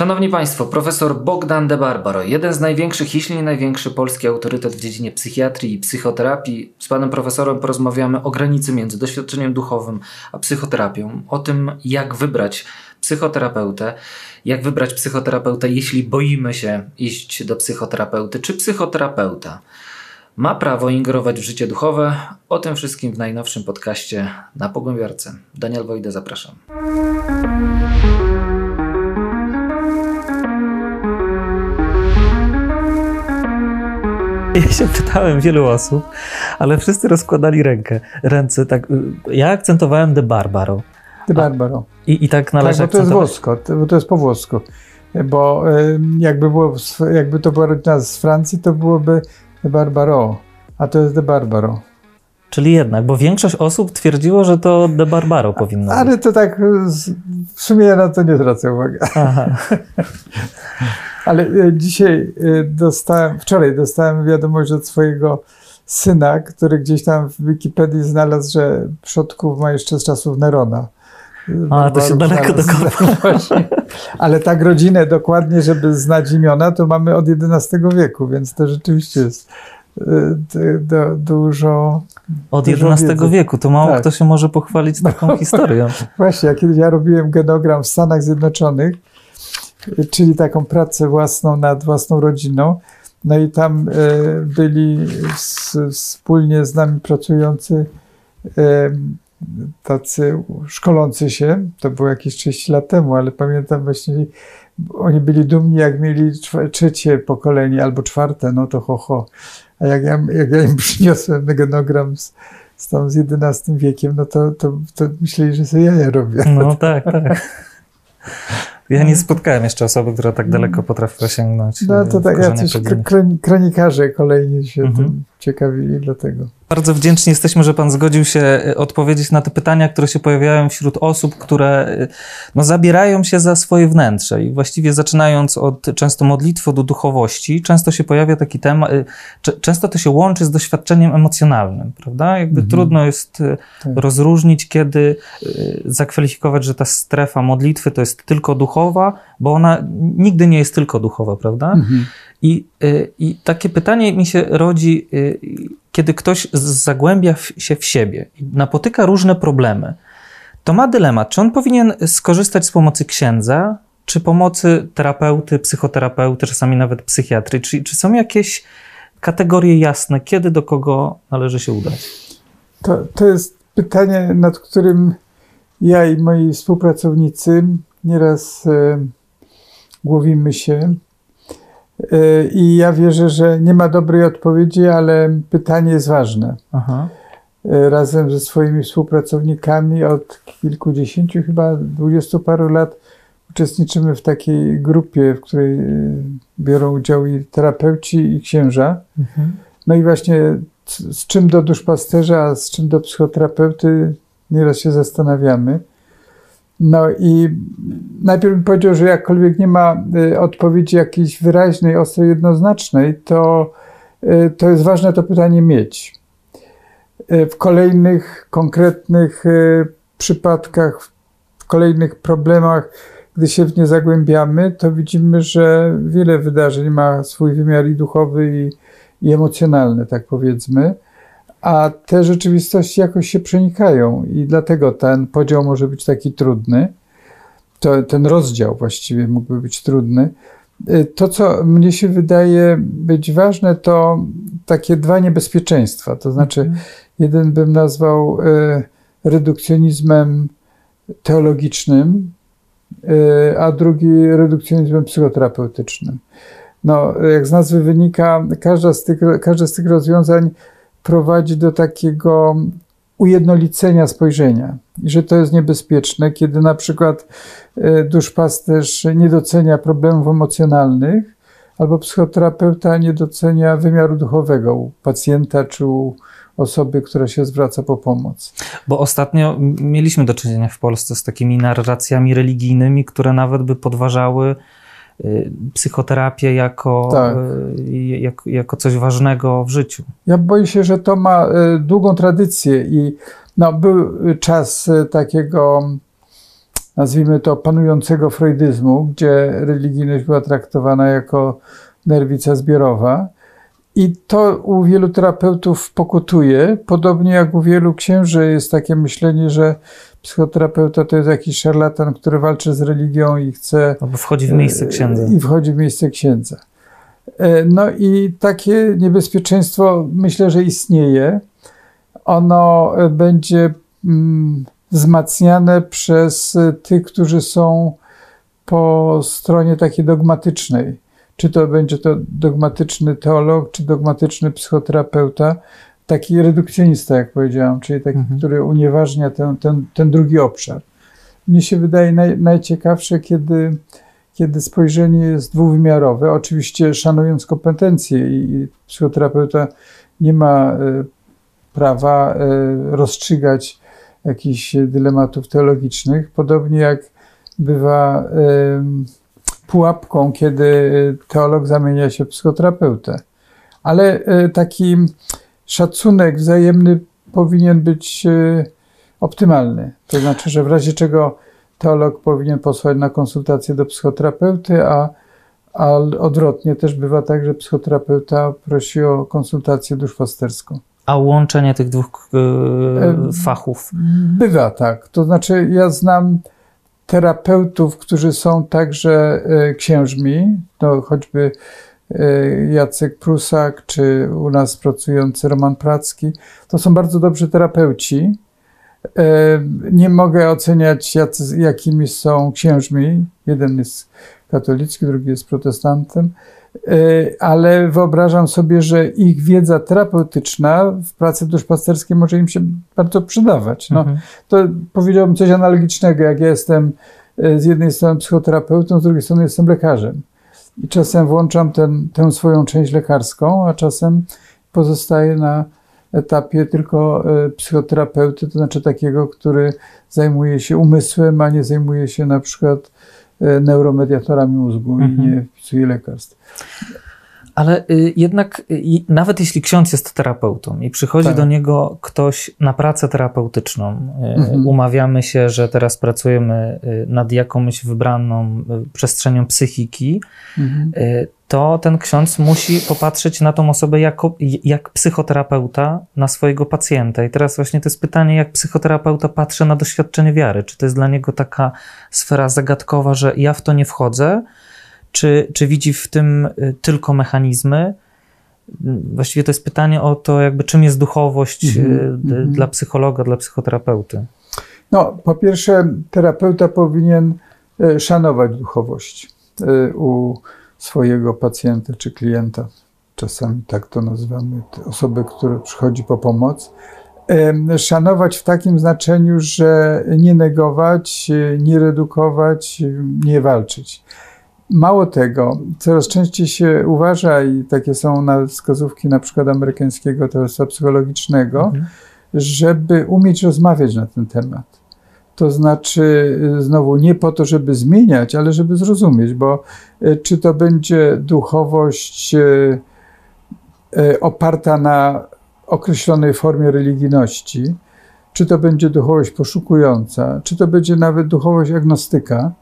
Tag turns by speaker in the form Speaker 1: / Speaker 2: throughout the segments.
Speaker 1: Szanowni Państwo, profesor Bogdan de Barbaro, jeden z największych, jeśli nie największy polski autorytet w dziedzinie psychiatrii i psychoterapii. Z panem profesorem porozmawiamy o granicy między doświadczeniem duchowym a psychoterapią, o tym, jak wybrać psychoterapeutę, jak wybrać psychoterapeutę, jeśli boimy się iść do psychoterapeuty, czy psychoterapeuta ma prawo ingerować w życie duchowe. O tym wszystkim w najnowszym podcaście na Pogłębiarce. Daniel Wojda, zapraszam.
Speaker 2: Ja się pytałem wielu osób, ale wszyscy rozkładali rękę, ręce. Tak, ja akcentowałem de Barbaro.
Speaker 3: De Barbaro.
Speaker 2: I, i tak należy
Speaker 3: tak, bo to jest włosko, bo to jest po włosku. Bo jakby, było, jakby to była rodzina z Francji, to byłoby de Barbaro, a to jest de Barbaro.
Speaker 2: Czyli jednak, bo większość osób twierdziło, że to de Barbaro powinno
Speaker 3: Ale być. to tak, w sumie ja na to nie zwracam uwagi. Ale e, dzisiaj e, dostałem, wczoraj dostałem wiadomość od swojego syna, który gdzieś tam w Wikipedii znalazł, że przodków ma jeszcze z czasów Nerona.
Speaker 2: A, to się daleko dokopał.
Speaker 3: Ale tak rodzinę dokładnie, żeby znać imiona, to mamy od XI wieku, więc to rzeczywiście jest dużo.
Speaker 2: Od dużo XI wiedzy. wieku, to mało tak. kto się może pochwalić taką no, historią.
Speaker 3: Właśnie, jak kiedyś ja robiłem genogram w Stanach Zjednoczonych, czyli taką pracę własną nad własną rodziną. No i tam e, byli wspólnie z nami pracujący tacy szkolący się, to było jakieś 30 lat temu, ale pamiętam właśnie, oni byli dumni, jak mieli trzecie pokolenie albo czwarte, no to ho, ho. A jak ja, jak ja im przyniosłem genogram z, z, tam z XI wiekiem, no to, to, to myśleli, że sobie ja robię.
Speaker 2: No tak, tak. Ja nie spotkałem jeszcze osoby, która tak daleko potrafiła sięgnąć.
Speaker 3: No to tak, jacyś kronikarze kolejni się mhm. tym ciekawili, dlatego.
Speaker 2: Bardzo wdzięczni jesteśmy, że Pan zgodził się e, odpowiedzieć na te pytania, które się pojawiają wśród osób, które e, no, zabierają się za swoje wnętrze. I właściwie zaczynając od często modlitwy do duchowości, często się pojawia taki temat, e, często to się łączy z doświadczeniem emocjonalnym, prawda? Jakby mhm. trudno jest tak. rozróżnić, kiedy zakwalifikować, że ta strefa modlitwy to jest tylko duchowa, bo ona nigdy nie jest tylko duchowa, prawda? Mhm. I, I takie pytanie mi się rodzi, kiedy ktoś zagłębia się w siebie i napotyka różne problemy, to ma dylemat, czy on powinien skorzystać z pomocy księdza, czy pomocy terapeuty, psychoterapeuty, czasami nawet psychiatry? Czy, czy są jakieś kategorie jasne, kiedy do kogo należy się udać?
Speaker 3: To, to jest pytanie, nad którym ja i moi współpracownicy nieraz e, głowimy się. E, I ja wierzę, że nie ma dobrej odpowiedzi, ale pytanie jest ważne. Aha. E, razem ze swoimi współpracownikami od kilkudziesięciu, chyba dwudziestu paru lat uczestniczymy w takiej grupie, w której e, biorą udział i terapeuci, i księża. Mhm. No i właśnie z czym do duszpasterza, a z czym do psychoterapeuty nieraz się zastanawiamy. No i najpierw bym powiedział, że jakkolwiek nie ma y, odpowiedzi jakiejś wyraźnej, ostrej, jednoznacznej, to, y, to jest ważne to pytanie mieć. Y, w kolejnych konkretnych przypadkach, w kolejnych problemach, gdy się w nie zagłębiamy, to widzimy, że wiele wydarzeń ma swój wymiar i duchowy, i, i emocjonalny, tak powiedzmy a te rzeczywistości jakoś się przenikają i dlatego ten podział może być taki trudny. To, ten rozdział właściwie mógłby być trudny. Y, to, co mnie się wydaje być ważne, to takie dwa niebezpieczeństwa. To znaczy, mhm. jeden bym nazwał y, redukcjonizmem teologicznym, y, a drugi redukcjonizmem psychoterapeutycznym. No, jak z nazwy wynika, każda z tych, każde z tych rozwiązań prowadzi do takiego ujednolicenia spojrzenia i że to jest niebezpieczne, kiedy na przykład e, duszpasterz nie docenia problemów emocjonalnych, albo psychoterapeuta nie docenia wymiaru duchowego u pacjenta czy u osoby, która się zwraca po pomoc.
Speaker 2: Bo ostatnio mieliśmy do czynienia w Polsce z takimi narracjami religijnymi, które nawet by podważały psychoterapię jako, tak. Y, jako, jako coś ważnego w życiu.
Speaker 3: Ja boję się, że to ma y, długą tradycję i no, był czas takiego nazwijmy to, panującego freudyzmu, gdzie religijność była traktowana jako nerwica zbiorowa. I to u wielu terapeutów pokutuje, podobnie jak u wielu księży jest takie myślenie, że psychoterapeuta to jest jakiś szarlatan, który walczy z religią i chce.
Speaker 2: Albo wchodzi w miejsce księdza.
Speaker 3: I wchodzi w miejsce księdza. E, no i takie niebezpieczeństwo myślę, że istnieje. Ono e, będzie mm, wzmacniane przez e, tych, którzy są po stronie takiej dogmatycznej. Czy to będzie to dogmatyczny teolog, czy dogmatyczny psychoterapeuta, taki redukcjonista, jak powiedziałam, czyli taki, mhm. który unieważnia ten, ten, ten drugi obszar. Mnie się wydaje naj, najciekawsze, kiedy, kiedy spojrzenie jest dwuwymiarowe, oczywiście szanując kompetencje i psychoterapeuta nie ma y, prawa y, rozstrzygać jakichś dylematów teologicznych, podobnie jak bywa y, pułapką, kiedy teolog zamienia się w psychoterapeutę. Ale taki szacunek wzajemny powinien być e, optymalny. To znaczy, że w razie czego teolog powinien posłać na konsultację do psychoterapeuty, a, a odwrotnie też bywa tak, że psychoterapeuta prosi o konsultację duszpasterską.
Speaker 2: A łączenie tych dwóch yy, fachów?
Speaker 3: Bywa tak. To znaczy, ja znam terapeutów, którzy są także księżmi, no choćby Y, Jacek Prusak, czy u nas pracujący Roman Pracki. To są bardzo dobrzy terapeuci. Y, nie mogę oceniać, jakimi są księżmi. Jeden jest katolicki, drugi jest protestantem, ale wyobrażam sobie, że ich wiedza terapeutyczna w pracy duszpasterskiej może im się bardzo przydawać. No, mhm. To powiedziałbym coś analogicznego, jak ja jestem z jednej strony psychoterapeutą, z drugiej strony jestem lekarzem. I czasem włączam ten, tę swoją część lekarską, a czasem pozostaję na etapie tylko e, psychoterapeuty, to znaczy takiego, który zajmuje się umysłem, a nie zajmuje się na przykład neuromediatorami mózgu mhm. i nie wpisuje lekarstw.
Speaker 2: Ale y, jednak, y, nawet jeśli ksiądz jest terapeutą i przychodzi tak. do niego ktoś na pracę terapeutyczną, y, mhm. umawiamy się, że teraz pracujemy nad jakąś wybraną przestrzenią psychiki, mhm. to ten ksiądz musi popatrzeć na tą osobę jako, jak psychoterapeuta na swojego pacjenta. I teraz właśnie to jest pytanie, jak psychoterapeuta patrzy na doświadczenie wiary. Czy to jest dla niego taka sfera zagadkowa, że ja w to nie wchodzę, czy, czy widzi w tym y, tylko mechanizmy? Właściwie to jest pytanie o to, jakby czym jest duchowość mm -hmm. dla psychologa, dla psychoterapeuty.
Speaker 3: No, po pierwsze, terapeuta powinien y, szanować duchowość u swojego pacjenta czy klienta. Czasami tak to nazywamy, osoby, która przychodzi po pomoc. Szanować w takim znaczeniu, że nie negować, nie redukować, nie walczyć. Mało tego, coraz częściej się uważa, i takie są na wskazówki na przykład amerykańskiego towarzystwa psychologicznego, mhm. żeby umieć rozmawiać na ten temat. To znaczy, y, znowu, nie po to, żeby zmieniać, ale żeby zrozumieć, bo y, czy to będzie duchowość y, oparta na określonej formie religijności, czy to będzie duchowość poszukująca, czy to będzie nawet duchowość agnostyka,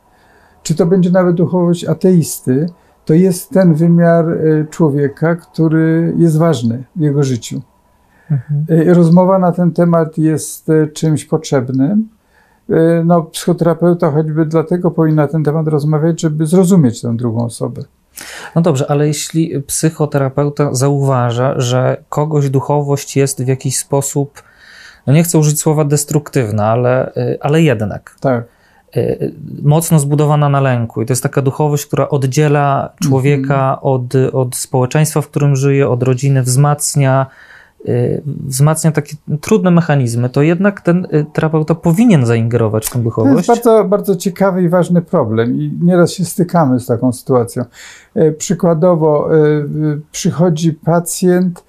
Speaker 3: czy to będzie nawet duchowość ateisty, to jest ten wymiar e, człowieka, który jest ważny w jego życiu. Mhm. E, rozmowa na ten temat jest e, czymś potrzebnym. No, psychoterapeuta choćby dlatego powinien na ten temat rozmawiać, żeby zrozumieć tę drugą osobę.
Speaker 2: No dobrze, ale jeśli psychoterapeuta zauważa, że kogoś duchowość jest w jakiś sposób, no nie chcę użyć słowa destruktywna, ale, ale jednak.
Speaker 3: Tak
Speaker 2: mocno zbudowana na lęku. I to jest taka duchowość, która oddziela człowieka -hmm. od, od społeczeństwa, w którym żyje, od rodziny, wzmacnia, y, wzmacnia takie trudne mechanizmy, to jednak ten y, terapeuta powinien zaingerować w tę duchowość.
Speaker 3: To jest bardzo, bardzo ciekawy i ważny problem i nieraz się stykamy z taką sytuacją. Przykładowo przychodzi pacjent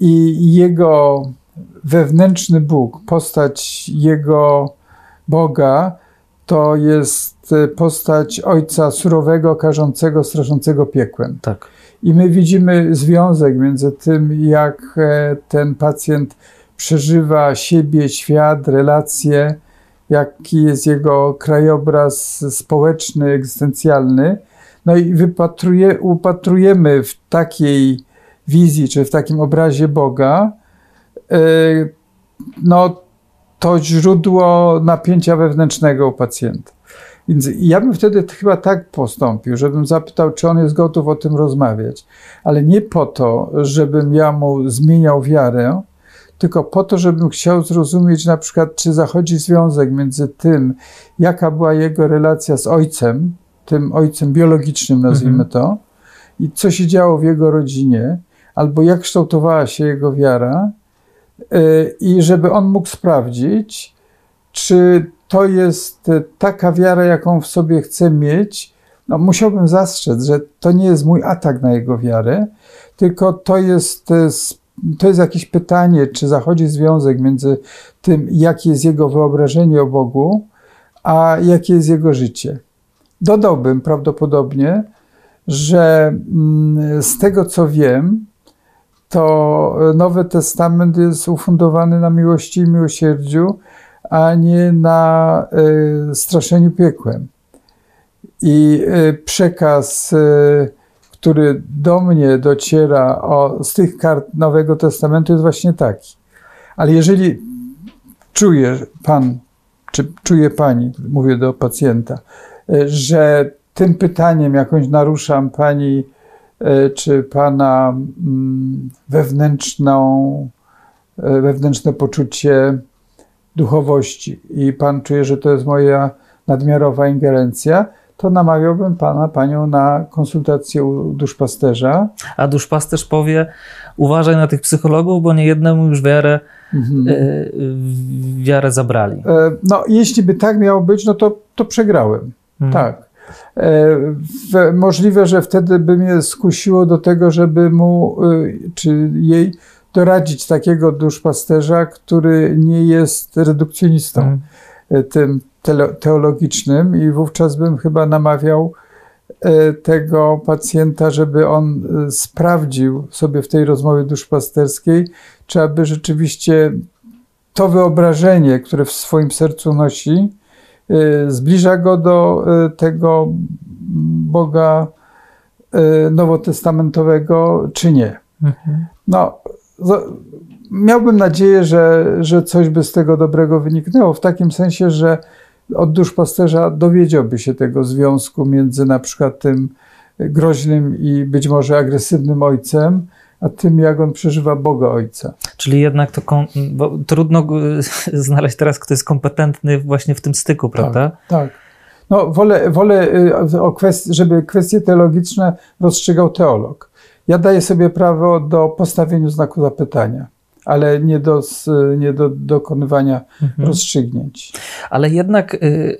Speaker 3: i jego wewnętrzny Bóg, postać jego Boga to jest e, postać ojca surowego, karzącego, straszącego piekłem.
Speaker 2: Tak.
Speaker 3: I my widzimy związek między tym, jak e, ten pacjent przeżywa siebie, świat, relacje jaki jest jego krajobraz społeczny, egzystencjalny. No i wypatruje, upatrujemy w takiej wizji, czy w takim obrazie Boga, y, no, to źródło napięcia wewnętrznego u pacjenta. Więc ja bym wtedy chyba tak postąpił, żebym zapytał, czy on jest gotów o tym rozmawiać, ale nie po to, żebym ja mu zmieniał wiarę, tylko po to, żebym chciał zrozumieć na przykład, czy zachodzi związek między tym, jaka była jego relacja z ojcem, tym ojcem biologicznym, nazwijmy to, i co się działo w jego rodzinie, albo jak kształtowała się jego wiara, i żeby on mógł sprawdzić, czy to jest taka wiara, jaką w sobie chcę mieć. No, musiałbym zastrzec, że to nie jest mój atak na jego wiarę, tylko to jest, to jest jakieś pytanie, czy zachodzi związek między tym, jakie jest jego wyobrażenie o Bogu, a jakie jest jego życie. Dodałbym prawdopodobnie, że mm, z tego co wiem, to Nowy Testament jest ufundowany na miłości i miłosierdziu, a nie na y, straszeniu piekłem. I y, przekaz, y, który do mnie dociera o, z tych kart Nowego Testamentu, jest właśnie taki. Ale jeżeli czuje pan, czy czuje pani, mówię do pacjenta, że tym pytaniem jakąś naruszam pani czy pana mm, wewnętrzną, wewnętrzne poczucie duchowości i pan czuje, że to jest moja nadmiarowa ingerencja, to namawiałbym pana, panią na konsultację u duszpasterza.
Speaker 2: A duszpasterz powie, uważaj na tych psychologów, bo nie jednemu już wiarę, mhm. y, wiarę zabrali. E,
Speaker 3: no, jeśli by tak miało być, no to, to przegrałem. Mhm. Tak. E, możliwe, że wtedy by mnie skusiło do tego, żeby mu y, czy jej doradzić takiego duszpasterza, który nie jest redukcjonistą mm. tym teologicznym i wówczas bym chyba namawiał e, tego pacjenta, żeby on e, sprawdził sobie w tej rozmowie duszpasterskiej, czy aby rzeczywiście to wyobrażenie, które w swoim sercu nosi, zbliża go do tego Boga nowotestamentowego, czy nie. Mhm. No, miałbym nadzieję, że, że coś by z tego dobrego wyniknęło, w takim sensie, że od duszpasterza dowiedziałby się tego związku między na przykład tym groźnym i być może agresywnym ojcem, a tym, jak on przeżywa Boga Ojca.
Speaker 2: Czyli jednak to bo trudno znaleźć teraz, kto jest kompetentny właśnie w tym styku, tak, prawda?
Speaker 3: Tak. tak. No, wolę, wolę y, o kwest- żeby kwestie teologiczne rozstrzygał teolog. Ja daję sobie prawo do postawienia znaku zapytania, ale nie do, nie do dokonywania mhm. rozstrzygnięć.
Speaker 2: Ale jednak y,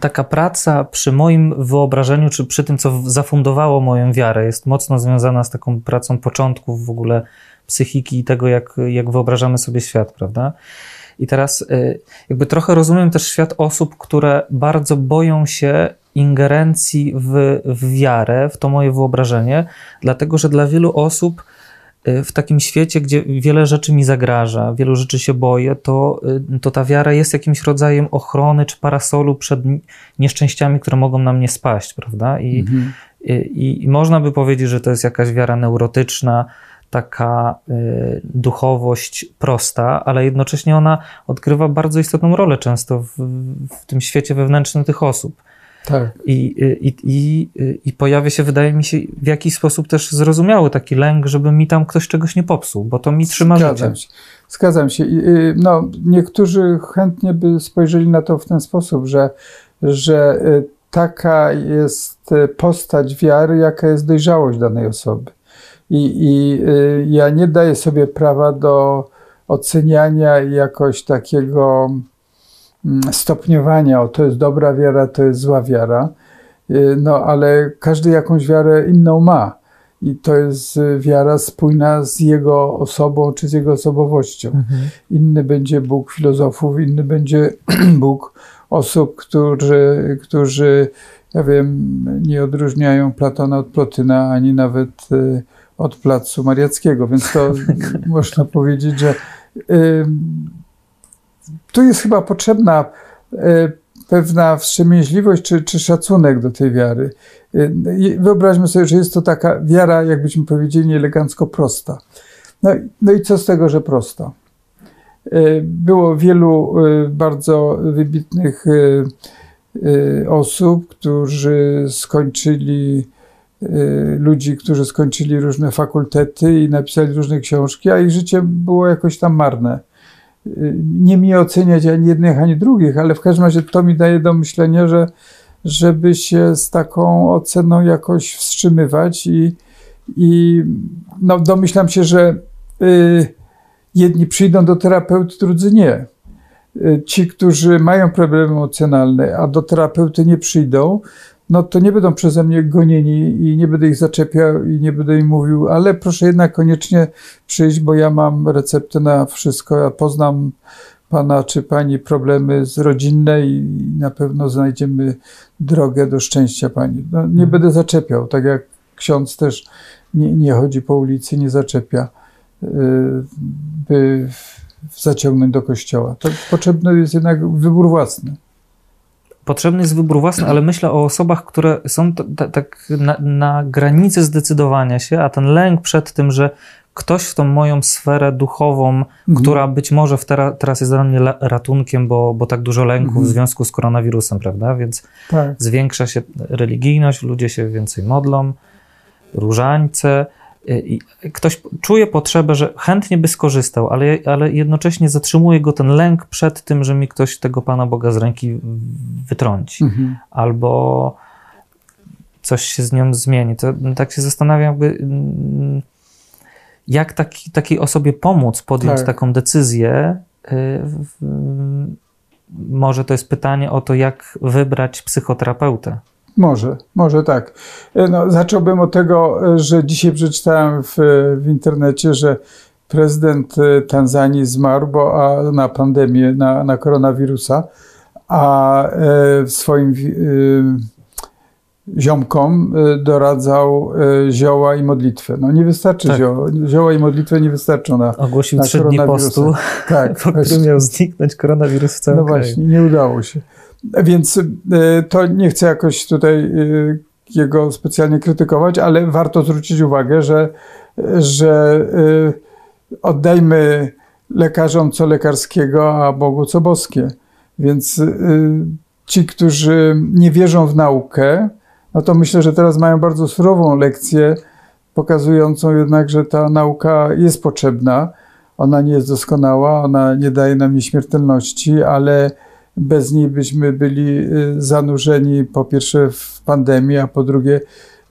Speaker 2: taka praca przy moim wyobrażeniu, czy przy tym, co zafundowało moją wiarę, jest mocno związana z taką pracą początków w ogóle psychiki i tego, jak, jak wyobrażamy sobie świat, prawda? I teraz y, jakby trochę rozumiem też świat osób, które bardzo boją się ingerencji w, w wiarę, w to moje wyobrażenie, dlatego że dla wielu osób w takim świecie, gdzie wiele rzeczy mi zagraża, wielu rzeczy się boję, to, y, to ta wiara jest jakimś rodzajem ochrony czy parasolu przed nieszczęściami, które mogą na mnie spaść, prawda? I, mhm. i, i można by powiedzieć, że to jest jakaś wiara neurotyczna, taka y, duchowość prosta, ale jednocześnie ona odgrywa bardzo istotną rolę często w, w tym świecie wewnętrznym tych osób.
Speaker 3: Tak.
Speaker 2: I, i, i, I pojawia się, wydaje mi się, w jakiś sposób też zrozumiały taki lęk, żeby mi tam ktoś czegoś nie popsuł, bo to mi trzyma
Speaker 3: Zgadzam
Speaker 2: życie.
Speaker 3: Się. Zgadzam się. Y, no, niektórzy chętnie by spojrzeli na to w ten sposób, że, że y, taka jest y, postać wiary, jaka jest dojrzałość danej osoby. I, i ja nie daję sobie prawa do oceniania jakoś takiego stopniowania, o to jest dobra wiara, to jest zła wiara, y, no ale każdy jakąś wiarę inną ma. I to jest wiara spójna z jego osobą czy z jego osobowością. Mhm. Inny będzie Bóg filozofów, inny będzie Bóg osób, którzy, którzy ja wiem, nie odróżniają Platona od Plotyna, ani nawet y, od Placu Mariackiego, więc to można powiedzieć, że tu jest chyba potrzebna pewna wstrzemięźliwość czy, czy szacunek do tej wiary. Wyobraźmy sobie, że jest to taka wiara, jakbyśmy powiedzieli, nieelegancko prosta. No, no i co z tego, że prosta? Było wielu bardzo wybitnych osób, którzy skończyli ludzi, którzy skończyli różne fakultety i napisali różne książki, a ich życie było jakoś tam marne. Nie mi oceniać ani jednych, ani drugich, ale w każdym razie to mi daje do myślenia, że żeby się z taką oceną jakoś wstrzymywać i, i no, domyślam się, że y, jedni przyjdą do terapeuty, drudzy nie. Y, ci, którzy mają problemy emocjonalne, a do terapeuty nie przyjdą, no to nie będą przeze mnie gonieni i nie będę ich zaczepiał i nie będę im mówił, ale proszę jednak koniecznie przyjść, bo ja mam receptę na wszystko. Ja poznam pana czy pani problemy z rodzinne i na pewno znajdziemy drogę do szczęścia pani. No, nie hmm. będę zaczepiał, tak jak ksiądz też nie, nie chodzi po ulicy, nie zaczepia, y, by zaciągnąć do kościoła. To potrzebny jest jednak wybór własny
Speaker 2: potrzebny jest wybór własny, ale myślę o osobach, które są tak na, na granicy zdecydowania się, a ten lęk przed tym, że ktoś w tą moją sferę duchową, mhm. która być może teraz, teraz jest dla mnie ratunkiem, bo, bo tak dużo lęku mhm. w związku z koronawirusem, prawda? Więc tak. zwiększa się religijność, ludzie się więcej modlą, różańce, ktoś czuje potrzebę, że chętnie by skorzystał, ale, ale jednocześnie zatrzymuje go ten lęk przed tym, że mi ktoś tego Pana Boga z ręki wytrąci, mhm. albo coś się z nią zmieni. To tak się zastanawiam, jakby, jak taki, takiej osobie pomóc podjąć tak. taką decyzję. Y, może to jest pytanie o to, jak wybrać psychoterapeutę.
Speaker 3: Może, może tak. E, no, zacząłbym od tego, e, że dzisiaj przeczytałem w, w internecie, że prezydent e, Tanzanii zmarł bo, a, na pandemię, na, na koronawirusa, a e, swoim e, ziomkom doradzał zioła i modlitwę. No nie wystarczy tak. zioła. Zioła i modlitwę nie wystarczą na
Speaker 2: Ogłosił na trzy dni postu, tak, po którym miał zniknąć koronawirus w całym
Speaker 3: No kraju. właśnie, nie udało się. Więc e, to nie chcę jakoś tutaj e, jego specjalnie krytykować, ale warto zwrócić uwagę, że, że e, oddajmy lekarzom co lekarskiego, a Bogu co boskie. Więc ci, którzy nie wierzą w naukę, no to myślę, że teraz mają bardzo surową lekcję, pokazującą jednak, że ta nauka jest potrzebna. Ona nie jest doskonała, ona nie daje nam nieśmiertelności, ale bez niej byśmy byli y, zanurzeni po pierwsze w pandemii, a po drugie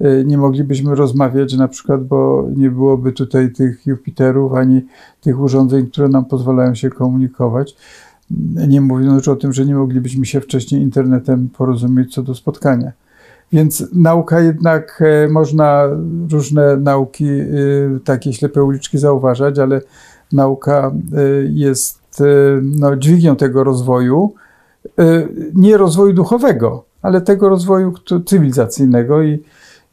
Speaker 3: y, nie moglibyśmy rozmawiać na przykład, bo nie byłoby tutaj tych Jupiterów ani tych urządzeń, które nam pozwalają się komunikować. Nie mówiąc już o tym, że nie moglibyśmy się wcześniej internetem porozumieć co do spotkania. Więc nauka jednak, e, można różne nauki, y, takie ślepe uliczki zauważać, ale nauka jest no, dźwignią tego rozwoju nie rozwoju duchowego, ale tego rozwoju cywilizacyjnego i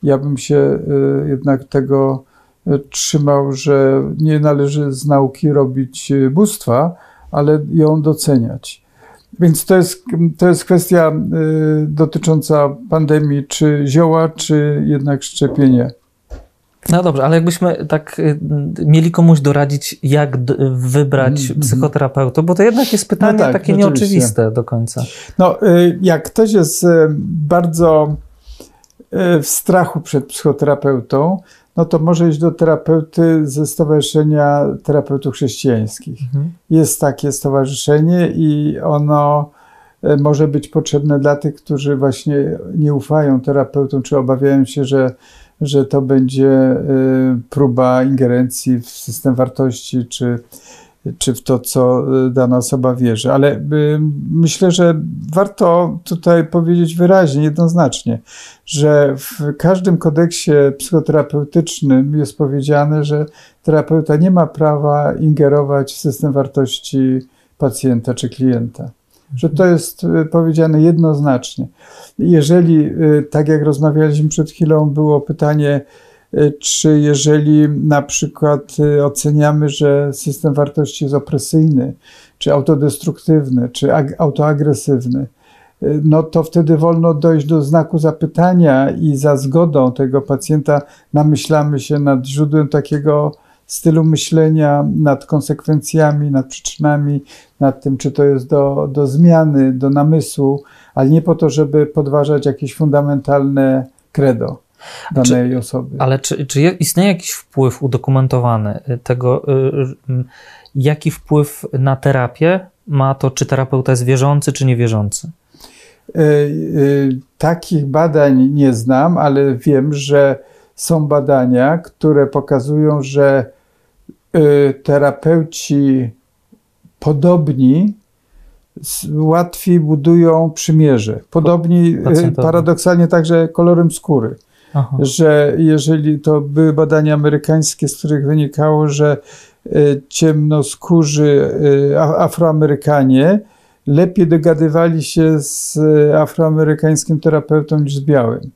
Speaker 3: ja bym się y, jednak tego y, trzymał, że nie należy z nauki robić bóstwa, ale ją doceniać. Więc to jest, to jest kwestia dotycząca pandemii, czy zioła, czy jednak szczepienie.
Speaker 2: No dobrze, ale jakbyśmy tak y, mieli komuś doradzić, jak wybrać mm, psychoterapeutę, bo to jednak jest pytanie no tak, takie nieoczywiste do końca.
Speaker 3: No, y, jak ktoś jest y, bardzo w strachu przed psychoterapeutą, no to może iść do terapeuty ze Stowarzyszenia Terapeutów Chrześcijańskich. Mhm. Jest takie stowarzyszenie i ono może być potrzebne dla tych, którzy właśnie nie ufają terapeutom, czy obawiają się, że że to będzie y, próba ingerencji w system wartości, czy, czy w to, co y, dana osoba wierzy. Ale y, myślę, że warto tutaj powiedzieć wyraźnie, jednoznacznie, że w każdym kodeksie psychoterapeutycznym jest powiedziane, że terapeuta nie ma prawa ingerować w system wartości pacjenta czy klienta że to jest y, powiedziane jednoznacznie. Jeżeli, y, tak jak rozmawialiśmy przed chwilą, było pytanie, y, czy jeżeli na przykład oceniamy, że system wartości jest opresyjny, czy autodestruktywny, czy autoagresywny, no to wtedy wolno dojść do znaku zapytania i za zgodą tego pacjenta namyślamy się nad źródłem takiego stylu myślenia, nad konsekwencjami, nad przyczynami, nad tym, czy to jest do, do zmiany, do namysłu, ale nie po to, żeby podważać jakieś fundamentalne credo danej czy, osoby.
Speaker 2: Ale czy, czy istnieje jakiś wpływ udokumentowany tego, y, y, jaki wpływ na terapię ma to, czy terapeuta jest wierzący, czy niewierzący?
Speaker 3: Y, y, takich badań nie znam, ale wiem, że są badania, które pokazują, że y, terapeuci podobni łatwiej budują przymierze. Podobni paradoksalnie także kolorem skóry. Aha. Że jeżeli to były badania amerykańskie, z których wynikało, że ciemnoskórzy Afroamerykanie lepiej dogadywali się z afroamerykańskim terapeutą niż z białym.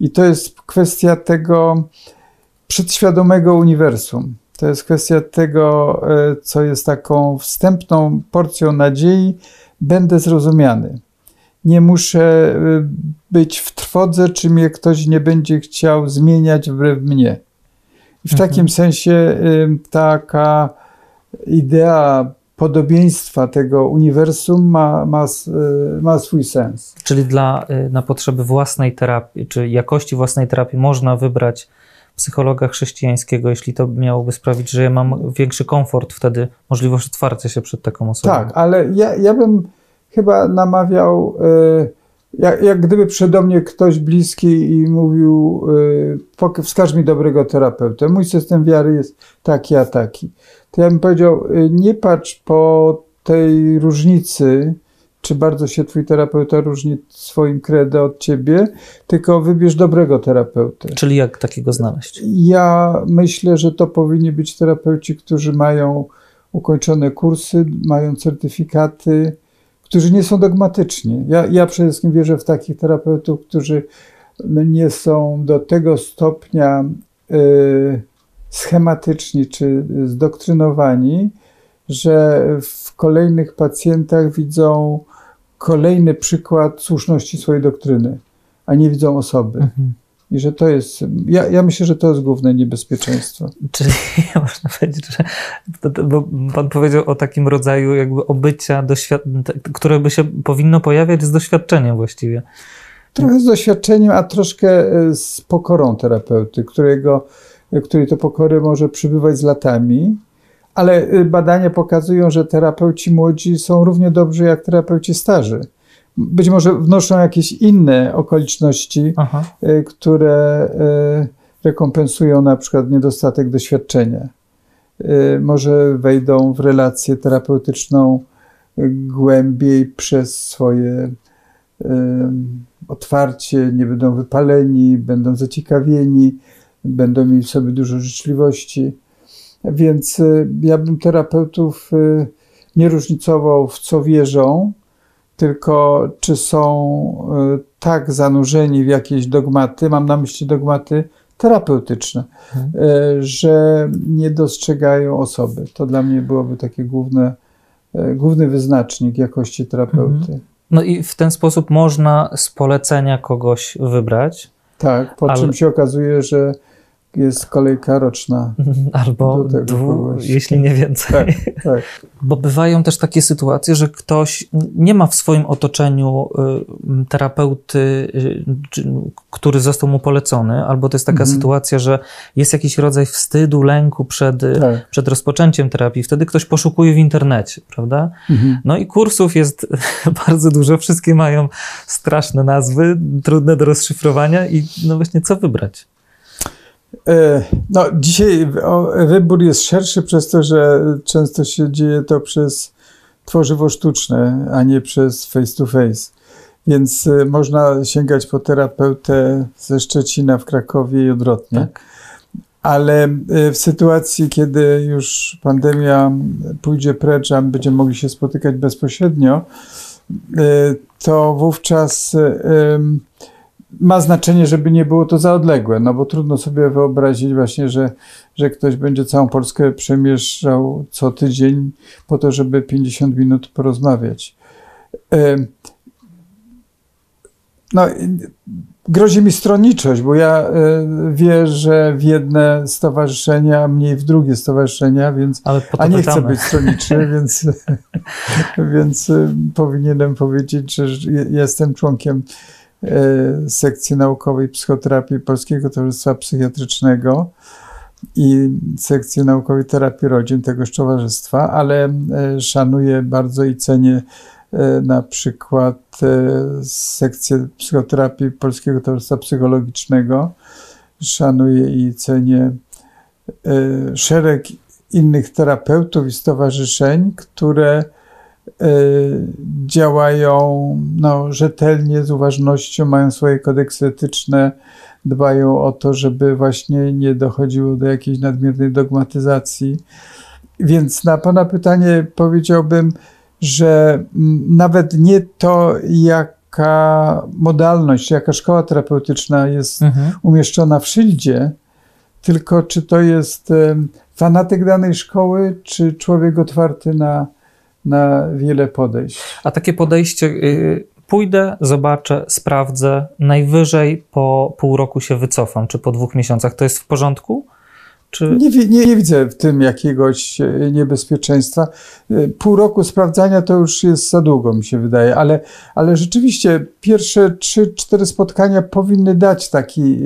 Speaker 3: I to jest kwestia tego przedświadomego uniwersum. To jest kwestia tego, e, co jest taką wstępną porcją nadziei, będę zrozumiany. Nie muszę e, być w trwodze, czy mnie ktoś nie będzie chciał zmieniać wbrew mnie. w mhm. takim sensie taka idea podobieństwa tego uniwersum ma, ma, e, ma swój sens.
Speaker 2: Czyli dla, e, na potrzeby własnej terapii, czy jakości własnej terapii można wybrać psychologa chrześcijańskiego, jeśli to miałoby sprawić, że ja mam większy komfort, wtedy możliwość otwarcia się przed taką osobą.
Speaker 3: Tak, ale ja, ja bym chyba namawiał, e, jak, jak gdyby przede mnie ktoś bliski i mówił, wskaż mi dobrego terapeutę, mój system wiary jest taki, a taki to ja bym powiedział, y, nie patrz po tej różnicy, czy bardzo się twój terapeuta różni swoim credo od ciebie, tylko wybierz dobrego terapeutę.
Speaker 2: Czyli jak takiego znaleźć?
Speaker 3: Ja myślę, że to powinni być terapeuci, którzy mają ukończone kursy, mają certyfikaty, którzy nie są dogmatyczni. Ja, ja przede wszystkim wierzę w takich terapeutów, którzy nie są do tego stopnia yy, schematyczni czy zdoktrynowani, że w kolejnych pacjentach widzą kolejny przykład słuszności swojej doktryny, a nie widzą osoby. Mhm. I że to jest, ja, ja myślę, że to jest główne niebezpieczeństwo.
Speaker 2: Czyli można powiedzieć, że, bo pan powiedział o takim rodzaju jakby obycia, które by się powinno pojawiać z doświadczeniem właściwie.
Speaker 3: Trochę z doświadczeniem, a troszkę e, z pokorą terapeuty, którego której to pokory może przybywać z latami, ale y, badania pokazują, że terapeuci młodzi są równie dobrzy jak terapeuci starzy. Być może wnoszą jakieś inne okoliczności, Aha. Y, które y, rekompensują na przykład niedostatek doświadczenia. Może wejdą w relację terapeutyczną głębiej przez swoje otwarcie, nie będą wypaleni, będą zaciekawieni, będą mieli w sobie dużo życzliwości. Więc y, ja bym terapeutów y, nie różnicował w co wierzą, tylko czy są y, tak zanurzeni w jakieś dogmaty, mam na myśli dogmaty terapeutyczne, hmm. że nie dostrzegają osoby. To dla mnie byłoby takie główne, główny wyznacznik jakości terapeuty. Hmm.
Speaker 2: No i w ten sposób można z polecenia kogoś wybrać.
Speaker 3: Tak, po ale... czym się okazuje, że jest kolejka roczna.
Speaker 2: Albo dwu, jeśli nie więcej. Tak, tak. Bo bywają też takie sytuacje, że ktoś nie ma w swoim otoczeniu y, terapeuty, y, który został mu polecony, albo to jest taka mhm. sytuacja, że jest jakiś rodzaj wstydu, lęku przed, y, tak. przed rozpoczęciem terapii. Wtedy ktoś poszukuje w internecie, prawda? Mhm. No i kursów jest bardzo dużo, wszystkie mają straszne nazwy, trudne do rozszyfrowania i no właśnie co wybrać?
Speaker 3: E, no, dzisiaj wybór jest szerszy przez to, że często się dzieje to przez tworzywo sztuczne, a nie przez face to face. Więc e, można sięgać po terapeutę ze Szczecina w Krakowie i odwrotnie. Tak. Ale e, w sytuacji, kiedy już pandemia pójdzie precz, a będziemy mogli się spotykać bezpośrednio, to wówczas ma znaczenie, żeby nie było to za odległe, no bo trudno sobie wyobrazić właśnie, że, że ktoś będzie całą Polskę przemieszczał co tydzień po to, żeby 50 minut porozmawiać. E, no, grozi mi stronniczość, bo ja e, wierzę w jedne stowarzyszenia, a mniej w drugie stowarzyszenia, więc a nie chcę być stronniczy, więc, więc y, powinienem powiedzieć, że je- jestem członkiem e, sekcji naukowej psychoterapii Polskiego Towarzystwa Psychiatrycznego i sekcji naukowej terapii rodzin tegoż towarzystwa, ale e, szanuję bardzo i cenię e, na przykład e, sekcję psychoterapii Polskiego Towarzystwa Psychologicznego. Szanuję i cenię e, szereg innych terapeutów i stowarzyszeń, które e, działają no, rzetelnie, z uważnością, mają swoje kodeksy etyczne, dbają o to, żeby właśnie nie dochodziło do jakiejś nadmiernej dogmatyzacji. Więc na Pana pytanie powiedziałbym, że nawet nie to, jaka modalność, jaka szkoła terapeutyczna jest
Speaker 2: Mhm.
Speaker 3: umieszczona w szyldzie, tylko czy to jest fanatyk danej szkoły, czy człowiek otwarty na, na wiele podejść.
Speaker 2: A takie podejście, y, pójdę, zobaczę, sprawdzę, najwyżej po pół roku się wycofam, czy po dwóch miesiącach, to jest w porządku? Czy...
Speaker 3: Nie, nie, nie widzę w tym jakiegoś e, niebezpieczeństwa. E, Pół roku sprawdzania to już jest za długo, mi się wydaje, ale, ale rzeczywiście pierwsze trzy, cztery spotkania powinny dać taki,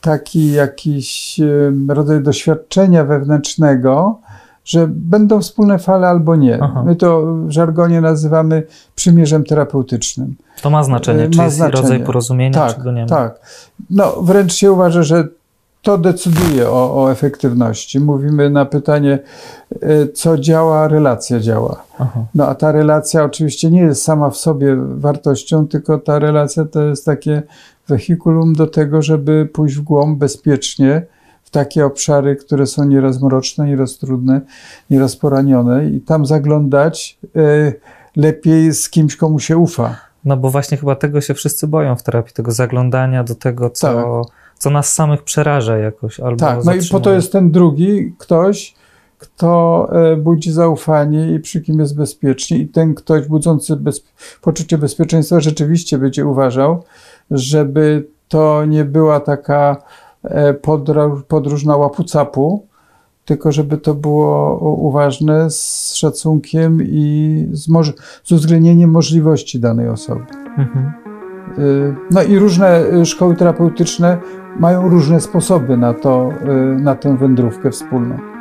Speaker 3: taki jakiś rodzaj doświadczenia wewnętrznego, że będą wspólne fale albo nie.
Speaker 2: Aha.
Speaker 3: My to w żargonie nazywamy przymierzem terapeutycznym.
Speaker 2: To ma znaczenie,
Speaker 3: Y,
Speaker 2: czy
Speaker 3: ma
Speaker 2: jest
Speaker 3: znaczenie.
Speaker 2: rodzaj porozumienia,
Speaker 3: Tak,
Speaker 2: czy go nie ma?
Speaker 3: tak. No, wręcz się uważa, że to decyduje o, o efektywności. Mówimy na pytanie, y, co działa, relacja działa.
Speaker 2: Aha.
Speaker 3: No a ta relacja oczywiście nie jest sama w sobie wartością, tylko ta relacja to jest takie wehikulum do tego, żeby pójść w głąb bezpiecznie takie obszary, które są nieraz mroczne, nieraz trudne, nieraz poranione i tam zaglądać y, lepiej z kimś, komu się ufa.
Speaker 2: No bo właśnie chyba tego się wszyscy boją w terapii, tego zaglądania do tego, co, co nas samych przeraża jakoś. Albo
Speaker 3: Tak, no i po to jest ten drugi ktoś, kto e, budzi zaufanie i przy kim jest bezpiecznie. I ten ktoś budzący poczucie bezpieczeństwa rzeczywiście będzie uważał, żeby to nie była taka e, podróż, podróż na łapu-capu, tylko żeby to było uważne z szacunkiem i z, moż- z uwzględnieniem możliwości danej osoby.
Speaker 2: Mhm.
Speaker 3: Y, No i różne y, szkoły terapeutyczne mają różne sposoby na to, y, na tę wędrówkę wspólną.